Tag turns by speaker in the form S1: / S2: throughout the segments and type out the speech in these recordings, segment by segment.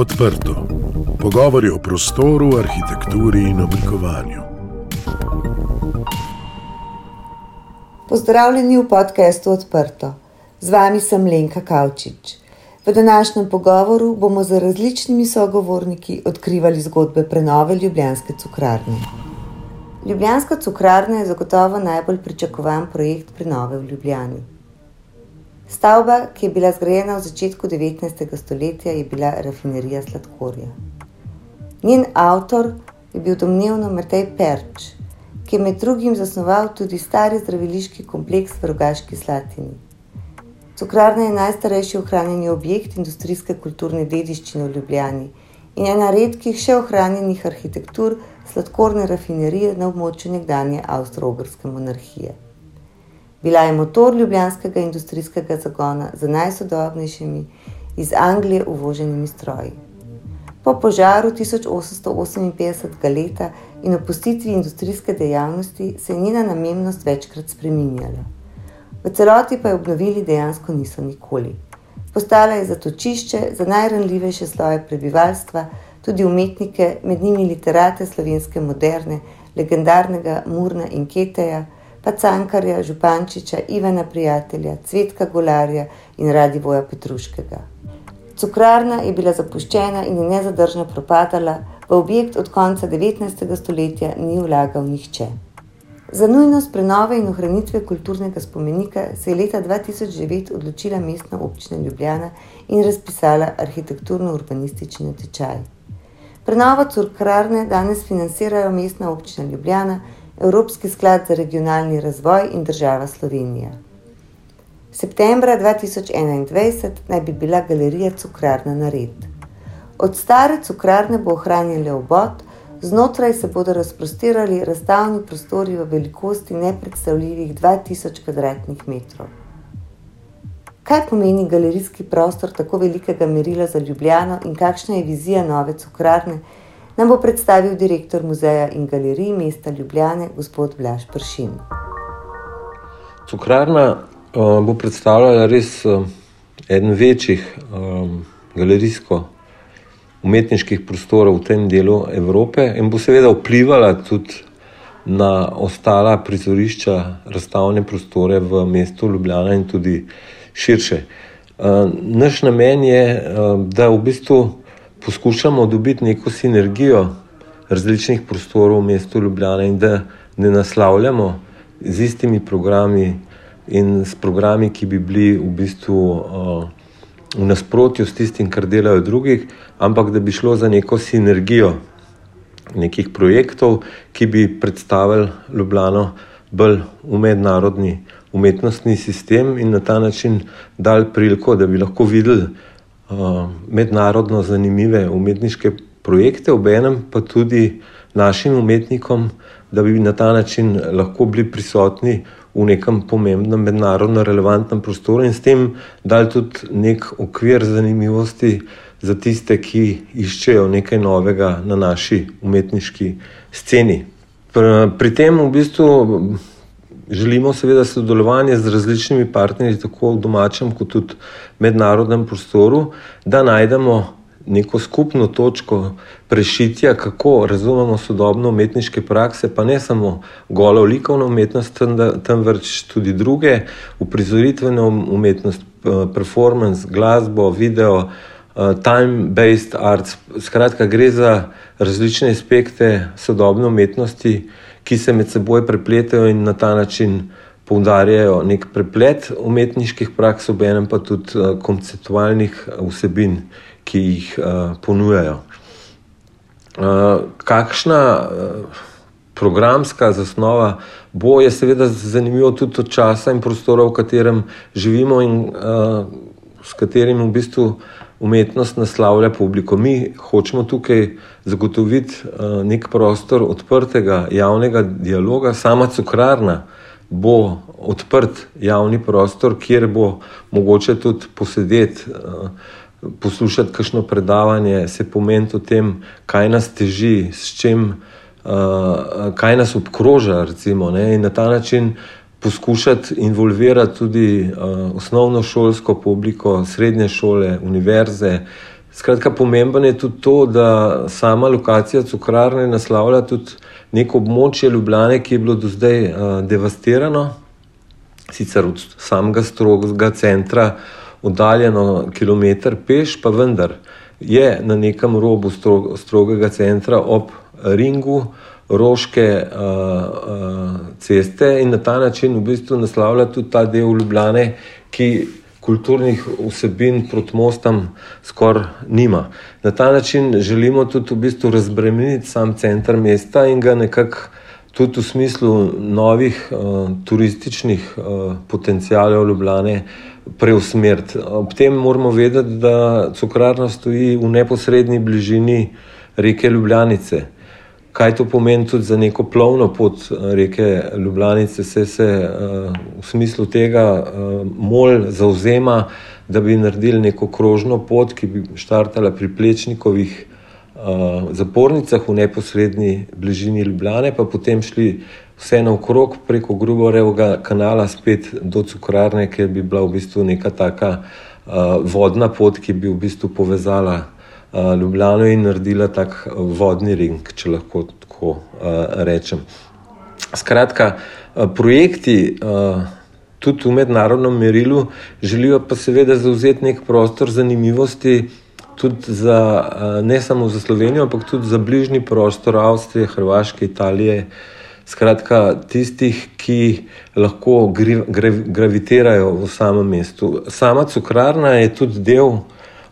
S1: Odprto. Pogovori o prostoru, arhitekturi in oblikovanju.
S2: Pozdravljeni v podkastu Odprto. Z vami sem Lenka Kavčič. V današnjem pogovoru bomo z različnimi sogovorniki odkrivali zgodbe prenove Ljubljanske cukrarne. Ljubljanska cukrarna je zagotovo najbolj pričakovan projekt prenove v Ljubljani. Stavba, ki je bila zgrajena v začetku 19. stoletja, je bila rafinerija sladkorja. Njen avtor je bil domnevno Matej Perč, ki je med drugim zasnoval tudi stari zdraviliški kompleks v Rogaški Slatini. Cukrarna je najstarejši ohranjeni objekt industrijske kulturne dediščine v Ljubljani in ena redkih še ohranjenih arhitektur sladkorne rafinerije na območju nekdanje Avstro-Ogrske monarhije. Bila je motor ljubljanskega industrijskega zagona z najsodobnejšimi iz Anglije uvoženimi stroji. Po požaru 1858. leta in opustitvi industrijske dejavnosti se je njena namennost večkrat spremenjala. V celoti pa je obnovili dejansko niso nikoli. Postala je zatočišče za najranljivejše sloje prebivalstva, tudi umetnike, med njimi literate slovenske moderne, legendarnega Murna in Keteja pa Cankarja, Župančiča, Ivana Prijatelja, Cvetka Golarja in Radivoja Petruškega. Cukrarna je bila zapuščena in je nezadržno propadala, v objekt od konca 19. stoletja ni vlagal nihče. Za nujnost prenove in ohranitve kulturnega spomenika se je leta 2009 odločila mestna občina Ljubljana in razpisala arhitekturno-urbanistični natečaj. Prenovo cukrarne danes financirajo mestna občina Ljubljana, Evropski sklad za regionalni razvoj in država Slovenija. Septembra 2021 naj bi bila galerija Cukrarna na red. Od stare cukrarne bo ohranjen obod, znotraj se bodo razprostirali razstavni prostori v velikosti nepredstavljivih 2000 km2. Kaj pomeni galerijski prostor tako velikega merila za Ljubljano in kakšna je vizija nove cukrarne? Nam bo predstavil direktor muzeja in galerij mesta Ljubljane, gospod Blaž Pršin.
S3: Cukrarna uh, bo predstavljala res uh, eden večjih um, galerijsko-umetniških prostorov v tem delu Evrope in bo seveda vplivala tudi na ostala prizorišča, razstavne prostore v mestu Ljubljana in tudi širše. Uh, naš namen je, uh, da v bistvu poskušamo dobiti neko sinergijo različnih prostorov v mestu Ljubljana in da ne naslavljamo z istimi programi in s programi, ki bi bili v bistvu uh, v nasprotju s tistim, kar delajo drugi, ampak da bi šlo za neko sinergijo nekih projektov, ki bi predstavili Ljubljano bolj v mednarodni umetnostni sistem in na ta način dali priliko, da bi lahko videli, mednarodno zanimive umetniške projekte, obenem pa tudi našim umetnikom, da bi na ta način lahko bili prisotni v nekem pomembnem mednarodno relevantnem prostoru in s tem dali tudi nek okvir zanimivosti za tiste, ki iščejo nekaj novega na naši umetniški sceni. Pri tem v bistvu Želimo seveda sodelovanje z različnimi partnerji, tako v domačem, kot tudi v mednarodnem prostoru, da najdemo neko skupno točko prešitja, kako razumemo sodobne umetniške prakse, pa ne samo golo likovno umetnost, temveč tudi druge, uprizoritveno umetnost, performance, glasbo, video, time-based arts. Skratka, gre za različne aspekte sodobne umetnosti ki se med seboj prepletajo in na ta način poudarjajo nek preplet umetniških praks, obenem pa tudi uh, konceptualnih vsebin, ki jih uh, ponujajo. Uh, kakšna uh, programska zasnova bo, je seveda zanimivo tudi od časa in prostora, v katerem živimo in uh, s katerim v bistvu umetnost naslavlja publiko. Mi hočemo tukaj zagotoviti uh, nek prostor odprtega javnega dialoga. Sama cukrarna bo odprt javni prostor, kjer bo mogoče tudi posedeti. Uh, Poslušati kakšno predavanje, se pomeniti o tem, kaj nas teži, s čim, uh, kaj nas obkroža, recimo, ne, in na ta način uh, poskušati involvirati tudi uh, osnovno šolsko publiko, srednje šole, univerze, Skratka, pomembno je tudi to, da sama lokacija cukrarne naslavlja tudi neko območje Ljubljane, ki je bilo do zdaj uh, devastirano, sicer od samega strogega centra oddaljeno kilometr peš, pa vendar je na nekem robu strog, strogega centra ob ringu roške uh, uh, ceste in na ta način v bistvu naslavlja tudi ta del Ljubljane, ki kulturnih vsebin proti mostom skoraj nima. Na ta način želimo tudi v bistvu razbremeniti sam center mesta in ga nekako tudi v smislu novih uh, turističnih uh, potencijalov Ljubljane preusmeriti. Ob tem moramo vedeti, da cukrarna stoji v neposrednji bližini reke Ljubljanice. Kaj to pomeni tudi za neko plovno pot eh, reke Ljubljanice, se, se uh, v smislu tega uh, mol zauzema, da bi naredili neko krožno pot, ki bi štartala pri Plečnikovih uh, zapornicah v neposrednji bližini Ljubljane, pa potem šli vse naokrog preko Grubovega kanala spet do Cukrarne, ker bi bila v bistvu neka taka uh, vodna pot, ki bi v bistvu povezala. Ljubljano in naredila tak vodni ring, če lahko tako rečem. Skratka, projekti tudi v mednarodnem merilu želijo pa seveda zauzeti nek prostor zanimivosti tudi za, ne samo za Slovenijo, ampak tudi za bližnji prostor Avstrije, Hrvaške, Italije. Skratka, tistih, ki lahko gravitirajo v samem mestu. Sama cukrarna je tudi del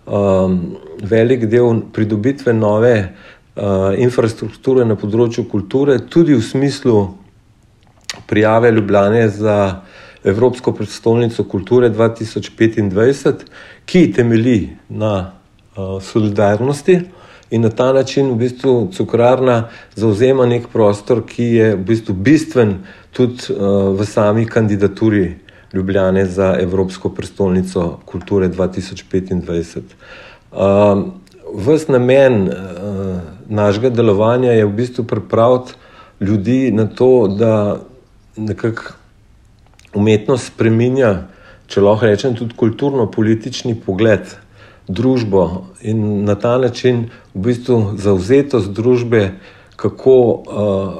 S3: um, velik del pridobitve nove uh, infrastrukture na področju kulture, tudi v smislu prijave Ljubljane za Evropsko predstavnico kulture 2025, ki temelji na uh, solidarnosti. In na ta način v bistvu cukrarna zauzema nek prostor, ki je v bistvu bistven tudi uh, v sami kandidaturi uh, Ljubljane za Evropsko prestolnico kulture 2025. Um, ves namen uh, našega delovanja je v bistvu pripraviti ljudi na to, da nekako umetnost spremenja, če lahko rečem, tudi kulturno-politični pogled. Družbo in na ta način v bistvu zauzetost družbe, kako uh,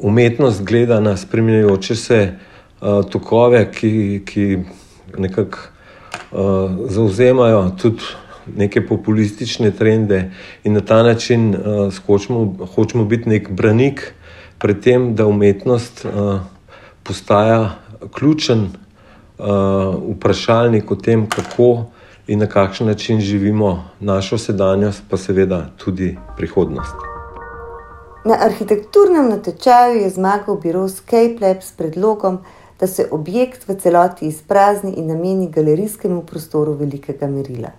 S3: umetnost gleda na spremenjajoče se uh, tokove, ki, ki nekako uh, zauzemajo tudi neke populistične trende in na ta način uh, skočimo, hočemo biti nek branik pred tem, da umetnost uh, postaja ključen uh, vprašalnik o tem, kako. In na kakšen način živimo našo sedanjost, pa seveda tudi prihodnost.
S2: Na arhitekturnem natečaju je zmagal biro Scape Lab s predlogom, da se objekt v celoti izprazni in nameni galerijskemu prostoru velikega merila.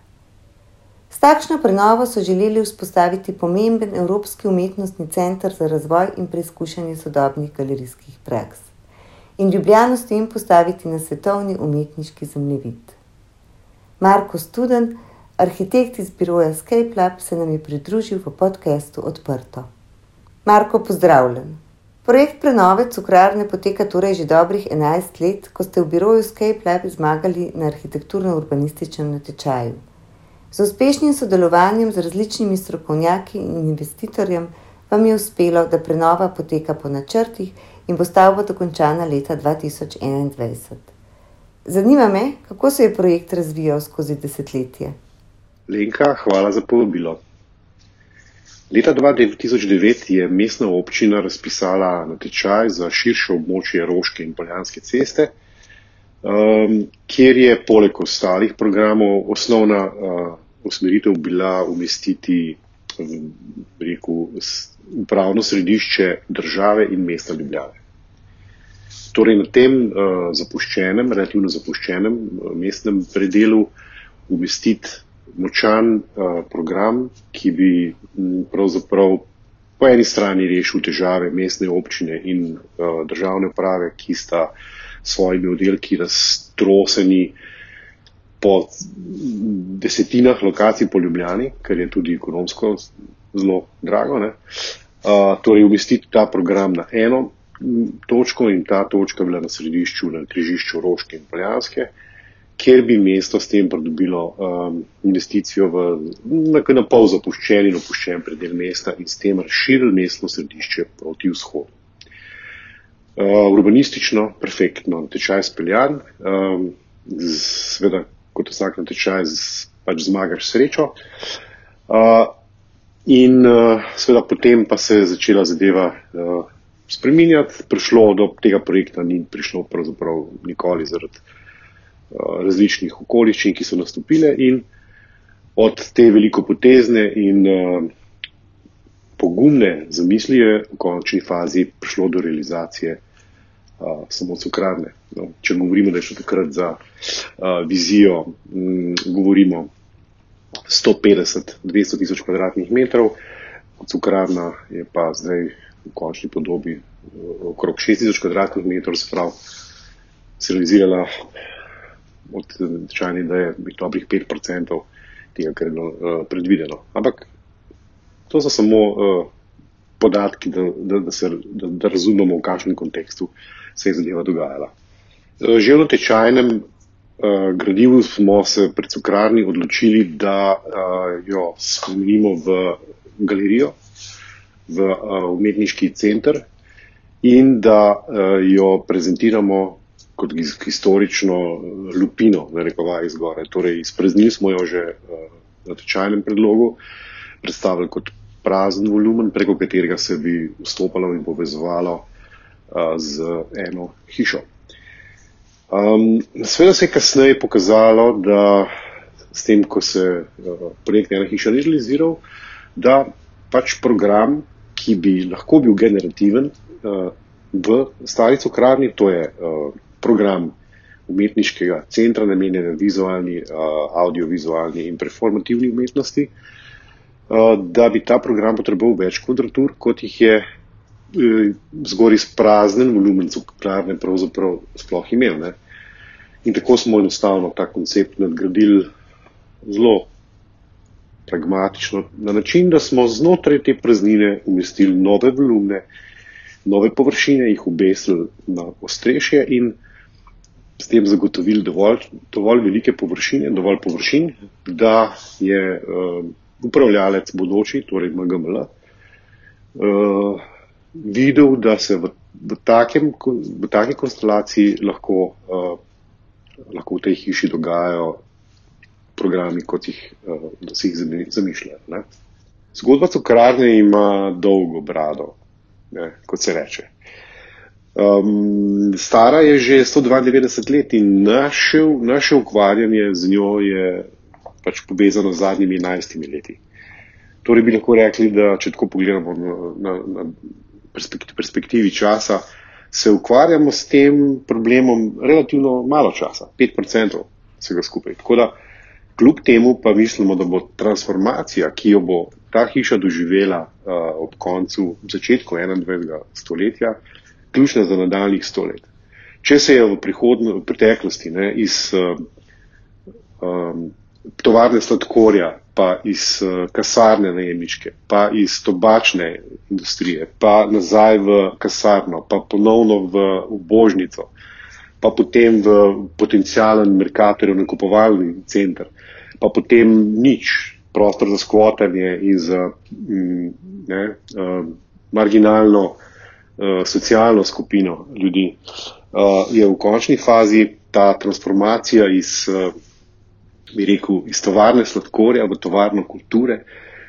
S2: S takšno prenovo so želeli vzpostaviti pomemben Evropski umetnostni center za razvoj in preizkušanje sodobnih galerijskih praks in Ljubljano s tem postaviti na svetovni umetniški zemljevid. Marko Studen, arhitekt iz biroja Scape Lab, se nam je pridružil v podkastu Odprto. Marko, pozdravljen! Projekt prenove cukrarne poteka torej že dobrih 11 let, ko ste v biroju Scape Lab zmagali na arhitekturno-urbanističnem natečaju. Z uspešnim sodelovanjem z različnimi strokovnjaki in investitorjem vam je uspelo, da prenova poteka po načrtih in bo stavba dokončana leta 2021. Zanima me, kako se je projekt razvijal skozi desetletje.
S4: Lenka, hvala za povabilo. Leta 2009 je mestna občina razpisala natečaj za širše območje Roške in Poljanske ceste, um, kjer je poleg ostalih programov osnovna uh, usmeritev bila umestiti um, rekel, upravno središče države in mesta Ljubljane. Torej na tem uh, zapuščenem, relativno zapuščenem uh, mestnem predelu umestiti močan uh, program, ki bi m, pravzaprav po eni strani rešil težave mestne občine in uh, državne uprave, ki sta svojimi oddelki raztroseni po desetinah lokacij po Ljubljani, kar je tudi ekonomsko zelo drago. Uh, torej, umestiti ta program na eno točko in ta točka bila na središču, na križišču Roške in Poljanske. Kjer bi mesto s tem pridobilo um, investicijo v na, na pol zapuščen in opuščen predel mesta in s tem razširili mestno središče proti vzhodu. Uh, urbanistično, perfektno, tečaj speljan, um, seveda, kot vsak na tečaj, pač zmagaš srečo. Uh, in uh, seveda potem pa se je začela zadeva uh, spreminjati, prišlo do tega projekta, ni prišlo pravzaprav nikoli zaradi različnih okoliščin, ki so nastopile in od te veliko potezne in uh, pogumne zamisli je v končni fazi prišlo do realizacije uh, samo cukrarne. No, če govorimo, da je šlo takrat za uh, vizijo, m, govorimo 150-200 tisoč kvadratnih metrov, cukrarna je pa zdaj v končni podobi okrog 6 tisoč kvadratnih metrov, se pravi, se realizirala od tečajne ideje, bi dobrih 5% tega, kar je bilo uh, predvideno. Ampak to so samo uh, podatki, da, da, da, se, da, da razumemo, v kakšnem kontekstu se je zadeva dogajala. Že v tečajnem uh, gradivu smo se pred cukrarni odločili, da uh, jo spremenimo v galerijo, v uh, umetniški center in da uh, jo prezentiramo kot historično lupino, da rekova izgore. Torej, izpreznili smo jo že uh, na tečajnem predlogu, predstavili kot prazen volumen, preko katerega se bi vstopalo in povezovalo uh, z eno hišo. Um, Sveda se je kasneje pokazalo, da s tem, ko se uh, projekt ena hiša ni realiziral, da pač program, ki bi lahko bil generativen uh, v stari cukrarni, to je uh, program umetniškega centra, namenjen vizualni, audiovizualni in performativni umetnosti, da bi ta program potreboval več kvadratur, kot jih je e, zgor izpraznen volumen cuklarne pravzaprav sploh imel. Ne. In tako smo enostavno ta koncept nadgradili zelo pragmatično, na način, da smo znotraj te praznine umestili nove volumne, nove površine, jih obesili na ostrešje in s tem zagotovili dovolj, dovolj velike površine, dovolj površin, da je uh, upravljalec bodoči, torej MGML, uh, videl, da se v, v, takem, v taki konstelaciji lahko, uh, lahko v tej hiši dogajajo programi, kot jih, uh, si jih zamišljajo. Zgodba cukrarne ima dolgo brado, ne, kot se reče. Um, stara je že 192 let in naše, naše ukvarjanje z njo je pač povezano z zadnjimi 11 leti. Torej bi lahko rekli, da če tako pogledamo na, na, na perspektivi, perspektivi časa, se ukvarjamo s tem problemom relativno malo časa, 5% vsega skupaj. Tako da kljub temu pa mislimo, da bo transformacija, ki jo bo ta hiša doživela uh, ob koncu, začetku 21. stoletja, ključna za nadaljnih sto let. Če se je v, v preteklosti ne, iz uh, um, tovarne sladkorja, pa iz uh, kasarne najemniške, pa iz tobačne industrije, pa nazaj v kasarno, pa ponovno v, v božnico, pa potem v potencijalen merkatorjev nakupovalni center, pa potem nič, prostor za skvotanje in za mm, ne, uh, marginalno socialno skupino ljudi. Uh, je v končni fazi ta transformacija iz, uh, bi rekel, iz tovarne sladkorja v tovarno kulture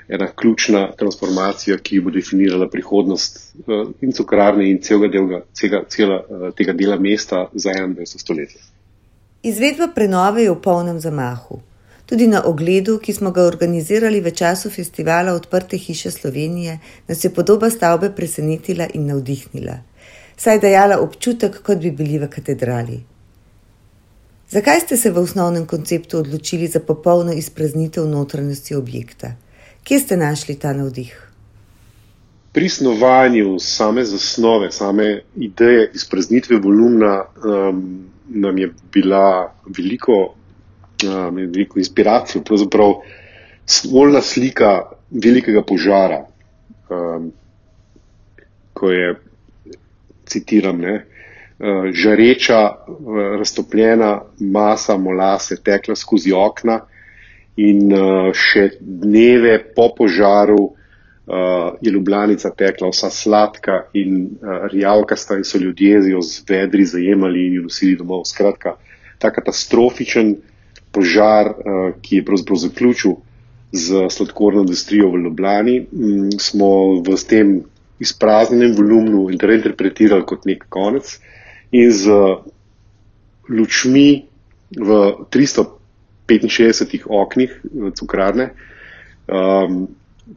S4: ena ključna transformacija, ki bo definirala prihodnost in cukrarne in celega, delga, cega, cela, uh, tega dela mesta za 21. stoletje.
S2: Izvedba prenove je v polnem zamahu. Tudi na ogledu, ki smo ga organizirali v času festivala Odprte hiše Slovenije, nas je podoba stavbe presenetila in navdihnila, saj je dajala občutek, kot bi bili v katedrali. Zakaj ste se v osnovnem konceptu odločili za popolno izpraznitev notranjosti objekta? Kje ste našli ta navdih?
S4: Pri snovanju same zasnove, same ideje izpraznitve volumna um, nam je bila veliko um, veliko inspiracijo, pravzaprav stvorna slika velikega požara, um, ko je, citiram, ne, žareča, raztopljena masa molase tekla skozi okna in še dneve po požaru je Ljubljanica tekla vsa sladka in rjavkasta in so ljudje z jo z vedri zajemali in jo nosili domov. Skratka, ta katastrofičen požar, ki je pravzaprav zaključil z sladkorno industrijo v Ljubljani, smo v tem izpraznjenem volumnu interpretirali kot nek konec in z lučmi v 365 oknih cukrarne um,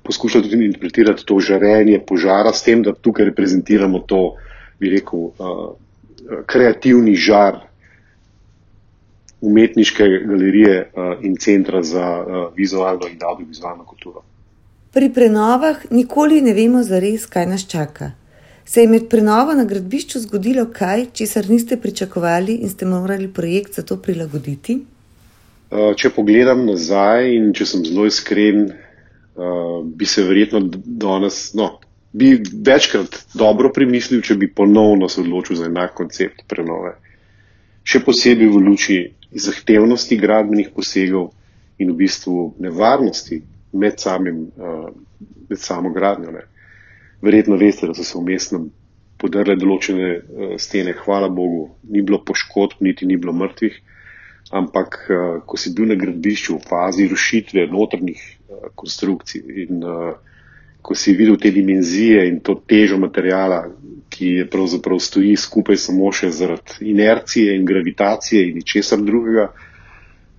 S4: poskušali tudi interpretirati to žarenje požara, s tem, da tukaj reprezentiramo to, bi rekel, uh, kreativni žar umetniške galerije uh, in centra za uh, vizualno in audiovizualno kulturo.
S2: Pri prenovah nikoli ne vemo zares, kaj nas čaka. Se je med prenovo na gradbišču zgodilo kaj, česar niste pričakovali in ste morali projekt za to prilagoditi?
S4: Uh, če pogledam nazaj in če sem zelo iskren, bi se verjetno danes, no, bi večkrat dobro premislil, če bi ponovno se odločil za enak koncept prenove. Še posebej v luči zahtevnosti gradbenih posegov in v bistvu nevarnosti med, samim, uh, med samo gradnjo. Ne. Verjetno veste, da so se vmesno podrle določene uh, stene, hvala Bogu, ni bilo poškodb, niti ni bilo mrtvih, ampak uh, ko si bil na gradbišču v fazi rušitve notrnih uh, konstrukcij in uh, ko si videl te dimenzije in to težo materijala, ki pravzaprav stoji skupaj samo še zaradi inercije in gravitacije in ničesar drugega,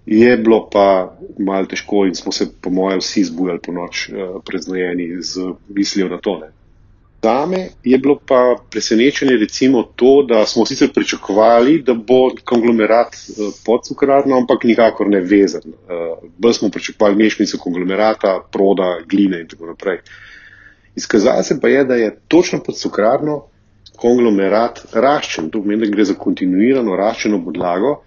S4: Je bilo pa malo težko in smo se, po mojem, vsi zbujali po noč, uh, preznojeni z mislijo na tole. Zame je bilo pa presenečenje recimo to, da smo sicer pričakovali, da bo konglomerat uh, pod cukrarno, ampak nikakor ne vezan. Uh, bolj smo pričakovali mešanico konglomerata, proda, gline in tako naprej. Izkazalo se pa je, da je točno pod cukrarno konglomerat raščen. To pomeni, da gre za kontinuirano raščeno podlago.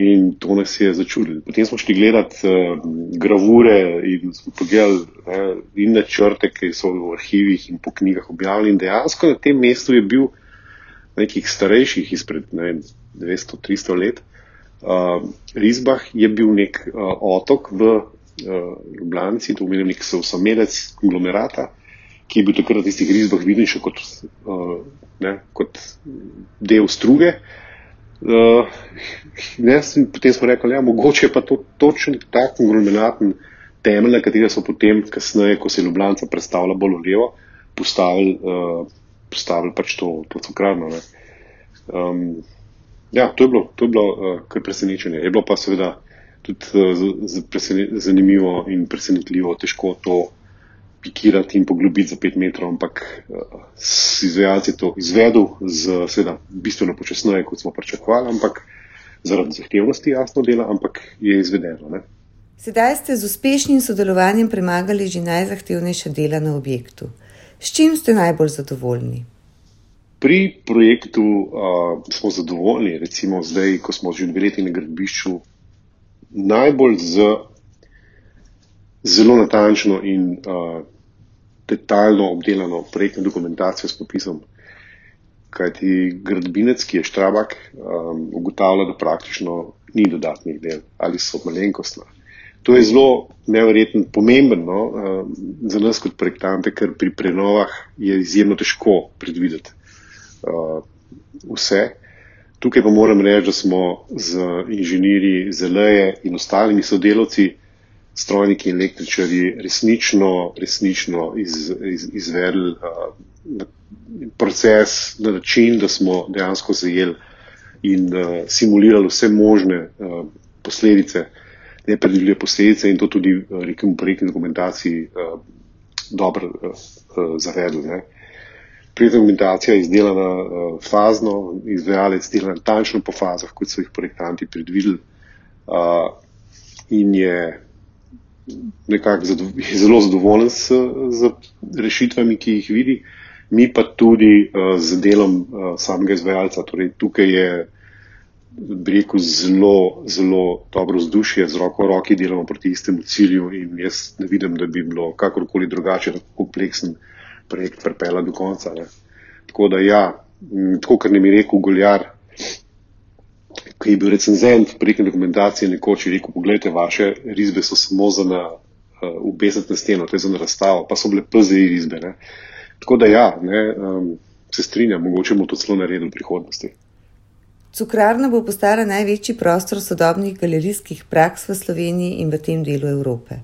S4: In to nas je začudilo. Potem smo šli gledati uh, gravure in smo pogledali uh, in načrte, ki so v arhivih in po knjigah objavljeni. Dejansko na tem mestu je bil nekih starejših, izpred 200-300 let, uh, Rizbah je bil nek uh, otok v uh, Ljubljani, to pomeni nek osamelec konglomerata, ki je bil takrat v tistih Rizbah viden še kot, uh, ne, kot del struge. Uh, ne, potem smo rekli, da ja, je mogoče pa to točno tak konglomeratni temelj, na katerega so potem, kasneje, ko se je Ljubljana predstavila bolj levo, postavili, uh, postavili pač to, to cukrarno. Um, ja, to je bilo, to je bilo uh, kar presenečenje. Je bilo pa seveda tudi uh, z, z, zanimivo in presenetljivo težko to pikirati in poglobiti za 5 metrov, ampak uh, izvajalec je to izvedel z seveda bistveno počasneje, kot smo pričakovali, ampak zaradi zahtevnosti jasno dela, ampak je izvedeno. Ne?
S2: Sedaj ste z uspešnim sodelovanjem premagali že najzahtevnejša dela na objektu. S čim ste najbolj zadovoljni?
S4: Pri projektu uh, smo zadovoljni, recimo zdaj, ko smo že dve leti na gradbišču, najbolj z zelo natančno in uh, detaljno obdelano projektno dokumentacijo s popisom. Kajti gradbinec, ki je štrabak, um, ugotavlja, da praktično ni dodatnih del ali so malenkostna. To je zelo neverjetno pomembno no, um, za nas kot projektante, ker pri prenovah je izjemno težko predvideti uh, vse. Tukaj pa moram reči, da smo z inženirji ZLE in ostalimi sodelavci strojniki in električari resnično, resnično iz, iz, izvedli uh, proces na način, da smo dejansko zajeli in uh, simulirali vse možne uh, posledice, nepredvidljive posledice in to tudi uh, rekel, v projektni dokumentaciji uh, dobro uh, uh, zavedli. Ne. Projektna dokumentacija je izdelana uh, fazno, izvajalec dela natančno po fazah, kot so jih projektanti predvideli. Uh, in je nekako zelo zadovoljen s, z rešitvami, ki jih vidi, mi pa tudi uh, z delom uh, samega izvajalca. Torej, tukaj je rekel, zelo, zelo dobro vzdušje, z roko v roki delamo proti istemu cilju in jaz ne vidim, da bi bilo kakorkoli drugače, tako kompleksen projekt prepela do konca. Ne. Tako da ja, tako kar ne mi rekel Goljar, ki je bil recenzent prek dokumentacije, nekoč je rekel: Poglejte, vaše risbe so samo za na, uh, obesati na steno, to je za na razstavo, pa so bile PZI risbe. Ne. Tako da ja, ne, um, se strinjam, mogoče bomo to celo naredili v prihodnosti.
S2: Cukrarna bo postala največji prostor sodobnih galerijskih praks v Sloveniji in v tem delu Evrope.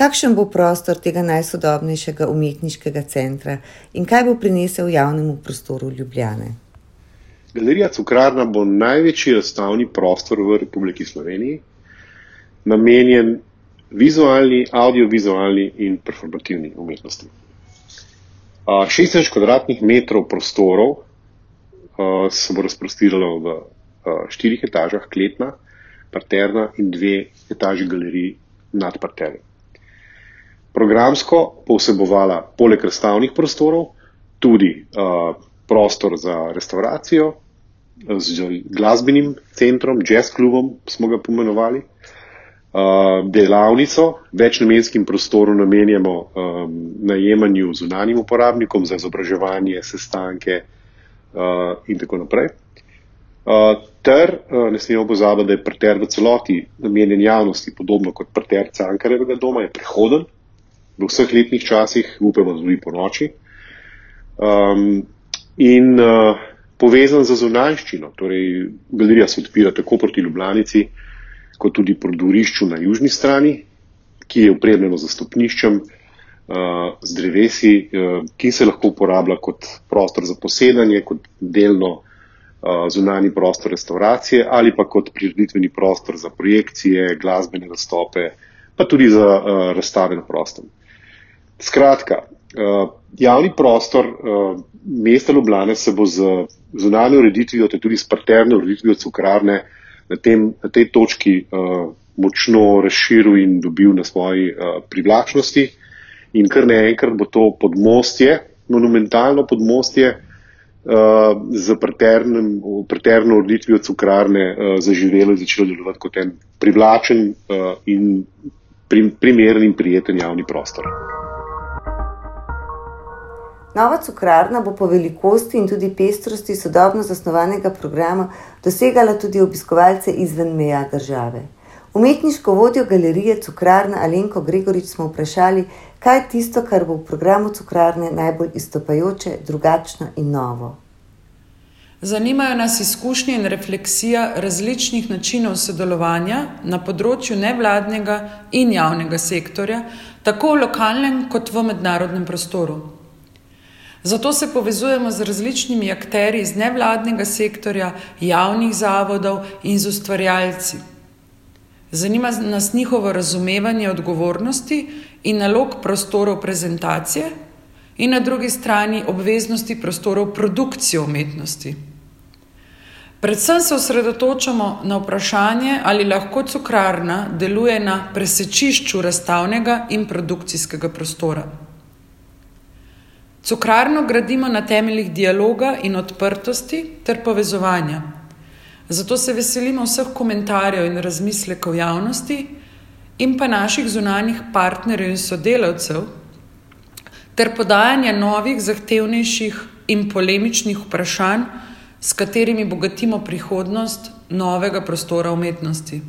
S2: Kakšen bo prostor tega najsodobnejšega umetniškega centra in kaj bo prinesel javnemu prostoru Ljubljane?
S4: Galerija Cukrarna bo največji razstavni prostor v Republiki Sloveniji, namenjen vizualni, audiovizualni in performativni umetnosti. 16 kvadratnih metrov prostorov se bo razprostiralo v štirih etažah, kletna, parterna in dve etaži galerij nad parterjem. Programsko bo vsebovala poleg razstavnih prostorov tudi uh, prostor za restauracijo z glasbenim centrom, jazz klubom smo ga pomenovali, uh, delavnico, večnamenskim prostorom namenjamo um, najemanju zunanjim uporabnikom za izobraževanje, sestanke, uh, in tako naprej. Uh, ter ne smemo pozabiti, da je parter v celoti namenjen javnosti, podobno kot parter Cankarevega doma, je prehoden v vseh letnih časih, upamo, da tudi po noči. Um, in uh, povezan z zunanjščino, torej galerija se odpira tako proti Ljubljanici, kot tudi proti dvorišču na južni strani, ki je upremljeno za stopniščem. Eh, z drevesi, uh, ki se lahko uporablja kot prostor za posedanje, kot delno uh, zunani prostor restauracije ali pa kot prireditveni prostor za projekcije, glasbene nastope, pa tudi za uh, razstave na prostem. Skratka, uh, javni prostor uh, mesta Ljubljane se bo z zunanjo ureditvijo, te tudi s parterno ureditvijo cukrarne na, tem, na tej točki uh, močno razširil in dobil na svoji uh, privlačnosti in kar naenkrat bo to podmostje, monumentalno podmostje uh, z preterno ureditvijo cukrarne uh, zaživelo in začelo delovati kot en privlačen uh, in prim, primeren in prijeten javni prostor.
S2: Nova cukrarna bo po velikosti in tudi pestrosti sodobno zasnovanega programa dosegala tudi obiskovalce izven meja države. Umetniško vodjo galerije Cukrarna Alenko Gregorič smo vprašali, kaj je tisto, kar bo v programu Cukrarne najbolj izstopajoče, drugačno in novo.
S5: Zanimajo nas izkušnje in refleksija različnih načinov sodelovanja na področju nevladnega in javnega sektorja, tako v lokalnem kot v mednarodnem prostoru. Zato se povezujemo z različnimi akteri iz nevladnega sektorja, javnih zavodov in z ustvarjalci. Zanima nas njihovo razumevanje odgovornosti in nalog prostorov prezentacije, in na drugi strani obveznosti prostorov produkcije umetnosti. Predvsem se osredotočamo na vprašanje, ali lahko cukrarna deluje na presečišču razstavnega in produkcijskega prostora. Cukrarno gradimo na temeljih dialoga in odprtosti ter povezovanja. Zato se veselimo vseh komentarjev in razmislekov javnosti in pa naših zunanjih partnerjev in sodelavcev, ter podajanja novih, zahtevnejših in polemičnih vprašanj, s katerimi bogatimo prihodnost novega prostora umetnosti.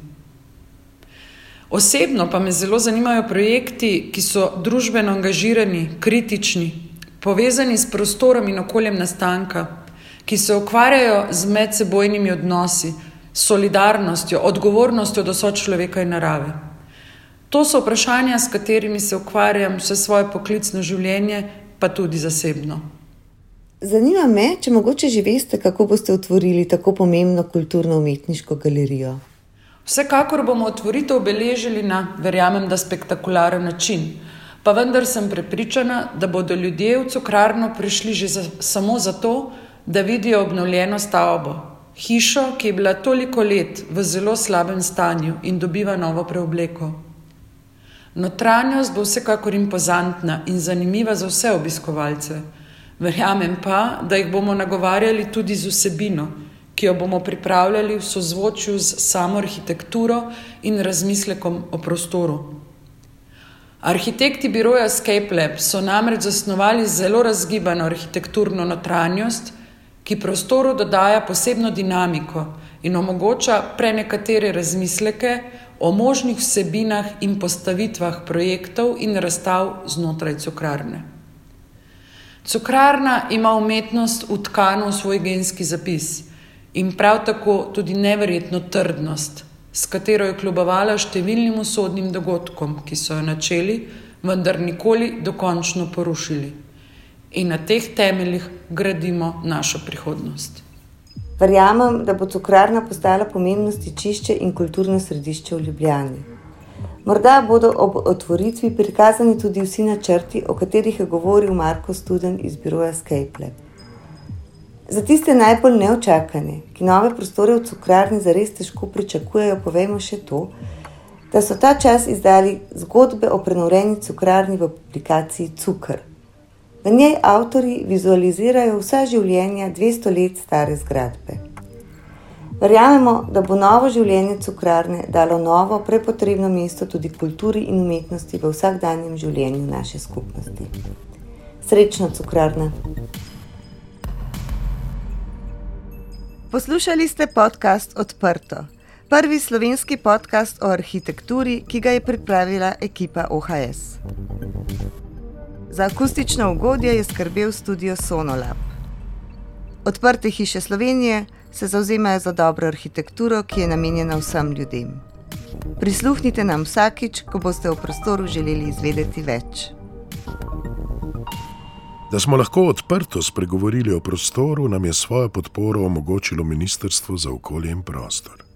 S5: Osebno pa me zelo zanimajo projekti, ki so družbeno angažirani, kritični, povezani s prostorom in okoljem nastanka ki se ukvarjajo z medsebojnimi odnosi, solidarnostjo, odgovornostjo do sočloveka in narave. To so vprašanja, s katerimi se ukvarjam vse svoje poklicno življenje, pa tudi zasebno.
S2: Zanima me, če mogoče že veste, kako boste otvorili tako pomembno kulturno-umetniško galerijo.
S5: Vsekakor bomo otvoritev obeležili na, verjamem, da spektakularen način. Pa vendar sem prepričana, da bodo ljudje v cukrarno prišli že za, samo zato, da vidijo obnovljeno stavbo, hišo, ki je bila toliko let v zelo slabem stanju in dobiva novo preobleko. Notranjost bo vsekakor impozantna in zanimiva za vse obiskovalce. Verjamem pa, da jih bomo nagovarjali tudi z vsebino, ki jo bomo pripravljali v sozvočju z samo arhitekturo in razmislekom o prostoru. Arhitekti biroja Scape Lab so namreč zasnovali zelo razgibano arhitekturno notranjost, ki prostoru dodaja posebno dinamiko in omogoča prenekatere razmisleke o možnih vsebinah in postavitvah projektov in razstav znotraj cukrarne. Cukrarna ima umetnost utkano v svoj genski zapis in prav tako tudi neverjetno trdnost, s katero je klubovala številnim usodnim dogodkom, ki so jo načeli, vendar nikoli dokončno porušili. In na teh temeljih gradimo našo prihodnost.
S2: Verjamem, da bo cukrarna postala pomembno stičišče in kulturno središče v Ljubljani. Morda bodo ob otvoritvi prikazani tudi vsi načrti, o katerih je govoril Marko Studen iz biroja Skype. Za tiste najbolj neočakane, ki nove prostore v cukrarni zares težko pričakujejo, povejmo še to, da so ta čas izdali zgodbe o prenovljeni cukrarni v aplikaciji Cukr. V njej avtori vizualizirajo vsa življenja 200 let stare zgradbe. Verjamemo, da bo novo življenje cukrarne dalo novo, prepotrebno mesto tudi kulturi in umetnosti v vsakdanjem življenju naše skupnosti. Srečno, cukrarna! Poslušali ste podcast Odprto, prvi slovenski podcast o arhitekturi, ki ga je pripravila ekipa OHS. Za akustično ugodje je skrbel studio Sonolab. Odprte hiše Slovenije se zauzemajo za dobro arhitekturo, ki je namenjena vsem ljudem. Prisluhnite nam vsakič, ko boste v prostoru želeli izvedeti več.
S1: Da smo lahko odprto spregovorili o prostoru, nam je svojo podporo omogočilo Ministrstvo za okolje in prostor.